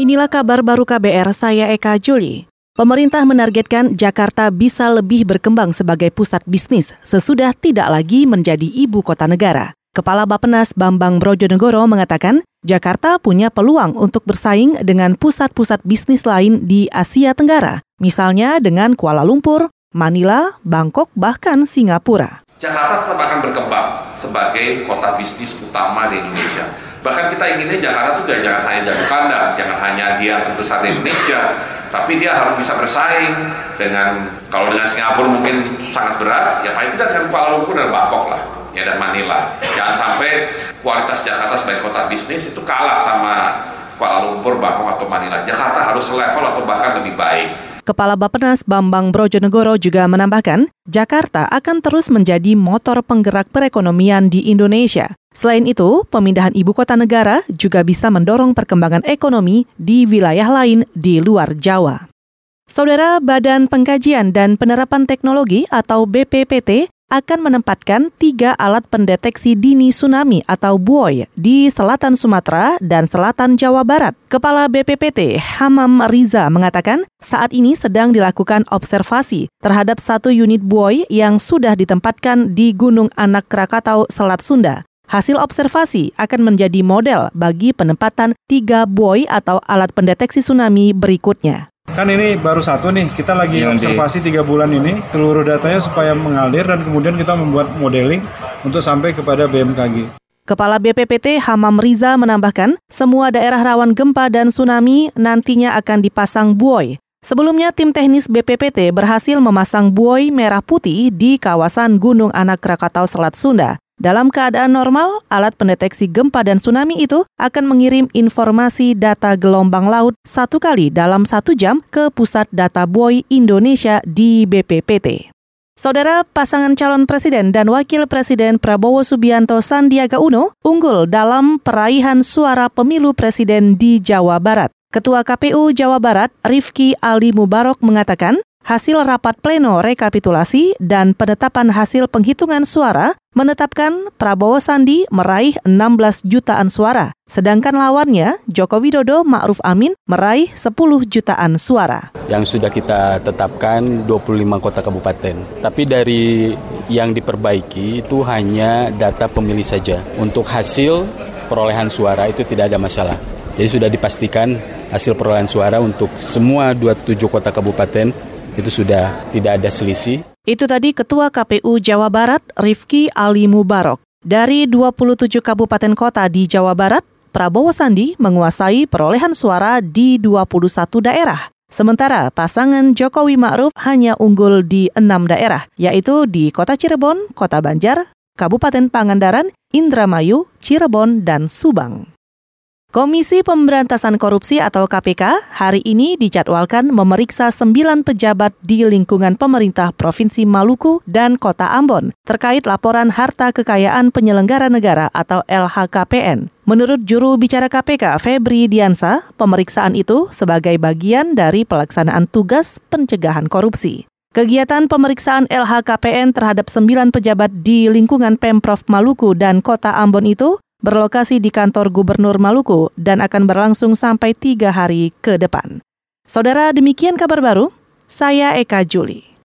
Inilah kabar baru KBR, saya Eka Juli. Pemerintah menargetkan Jakarta bisa lebih berkembang sebagai pusat bisnis sesudah tidak lagi menjadi ibu kota negara. Kepala Bapenas Bambang Brojonegoro mengatakan, Jakarta punya peluang untuk bersaing dengan pusat-pusat bisnis lain di Asia Tenggara, misalnya dengan Kuala Lumpur, Manila, Bangkok, bahkan Singapura. Jakarta tetap akan berkembang sebagai kota bisnis utama di Indonesia. Bahkan kita inginnya Jakarta juga jangan hanya jadi kandang, jangan hanya dia terbesar di Indonesia, tapi dia harus bisa bersaing dengan kalau dengan Singapura mungkin sangat berat, ya paling tidak dengan Kuala Lumpur dan Bangkok lah ya dan Manila. Jangan sampai kualitas Jakarta sebagai kota bisnis itu kalah sama Kuala Lumpur, Bangkok atau Manila. Jakarta harus selevel atau bahkan lebih baik. Kepala Bapenas Bambang Brojonegoro juga menambahkan, Jakarta akan terus menjadi motor penggerak perekonomian di Indonesia. Selain itu, pemindahan ibu kota negara juga bisa mendorong perkembangan ekonomi di wilayah lain di luar Jawa. Saudara Badan Pengkajian dan Penerapan Teknologi atau BPPT akan menempatkan tiga alat pendeteksi dini tsunami atau BUOY di selatan Sumatera dan selatan Jawa Barat. Kepala BPPT Hamam Riza mengatakan saat ini sedang dilakukan observasi terhadap satu unit buoy yang sudah ditempatkan di Gunung Anak Krakatau, Selat Sunda. Hasil observasi akan menjadi model bagi penempatan tiga buoy atau alat pendeteksi tsunami berikutnya. Kan ini baru satu nih, kita lagi yang observasi tiga bulan ini, seluruh datanya supaya mengalir dan kemudian kita membuat modeling untuk sampai kepada BMKG. Kepala BPPT Hamam Riza menambahkan, semua daerah rawan gempa dan tsunami nantinya akan dipasang buoy. Sebelumnya, tim teknis BPPT berhasil memasang buoy merah putih di kawasan Gunung Anak Krakatau Selat Sunda. Dalam keadaan normal, alat pendeteksi gempa dan tsunami itu akan mengirim informasi data gelombang laut satu kali dalam satu jam ke Pusat Data Buoy Indonesia di BPPT. Saudara pasangan calon presiden dan wakil presiden Prabowo Subianto Sandiaga Uno unggul dalam peraihan suara pemilu presiden di Jawa Barat. Ketua KPU Jawa Barat, Rifki Ali Mubarok mengatakan, hasil rapat pleno rekapitulasi dan penetapan hasil penghitungan suara menetapkan Prabowo Sandi meraih 16 jutaan suara, sedangkan lawannya Joko Widodo Ma'ruf Amin meraih 10 jutaan suara. Yang sudah kita tetapkan 25 kota kabupaten. Tapi dari yang diperbaiki itu hanya data pemilih saja. Untuk hasil perolehan suara itu tidak ada masalah. Jadi sudah dipastikan hasil perolehan suara untuk semua 27 kota kabupaten itu sudah tidak ada selisih. Itu tadi Ketua KPU Jawa Barat, Rifki Ali Mubarok. Dari 27 kabupaten kota di Jawa Barat, Prabowo Sandi menguasai perolehan suara di 21 daerah. Sementara pasangan Jokowi Ma'ruf hanya unggul di enam daerah, yaitu di Kota Cirebon, Kota Banjar, Kabupaten Pangandaran, Indramayu, Cirebon, dan Subang. Komisi Pemberantasan Korupsi atau KPK hari ini dijadwalkan memeriksa sembilan pejabat di lingkungan pemerintah Provinsi Maluku dan Kota Ambon terkait laporan harta kekayaan penyelenggara negara atau LHKPN. Menurut juru bicara KPK Febri Diansa, pemeriksaan itu sebagai bagian dari pelaksanaan tugas pencegahan korupsi. Kegiatan pemeriksaan LHKPN terhadap sembilan pejabat di lingkungan Pemprov Maluku dan Kota Ambon itu berlokasi di kantor Gubernur Maluku dan akan berlangsung sampai tiga hari ke depan. Saudara, demikian kabar baru. Saya Eka Juli.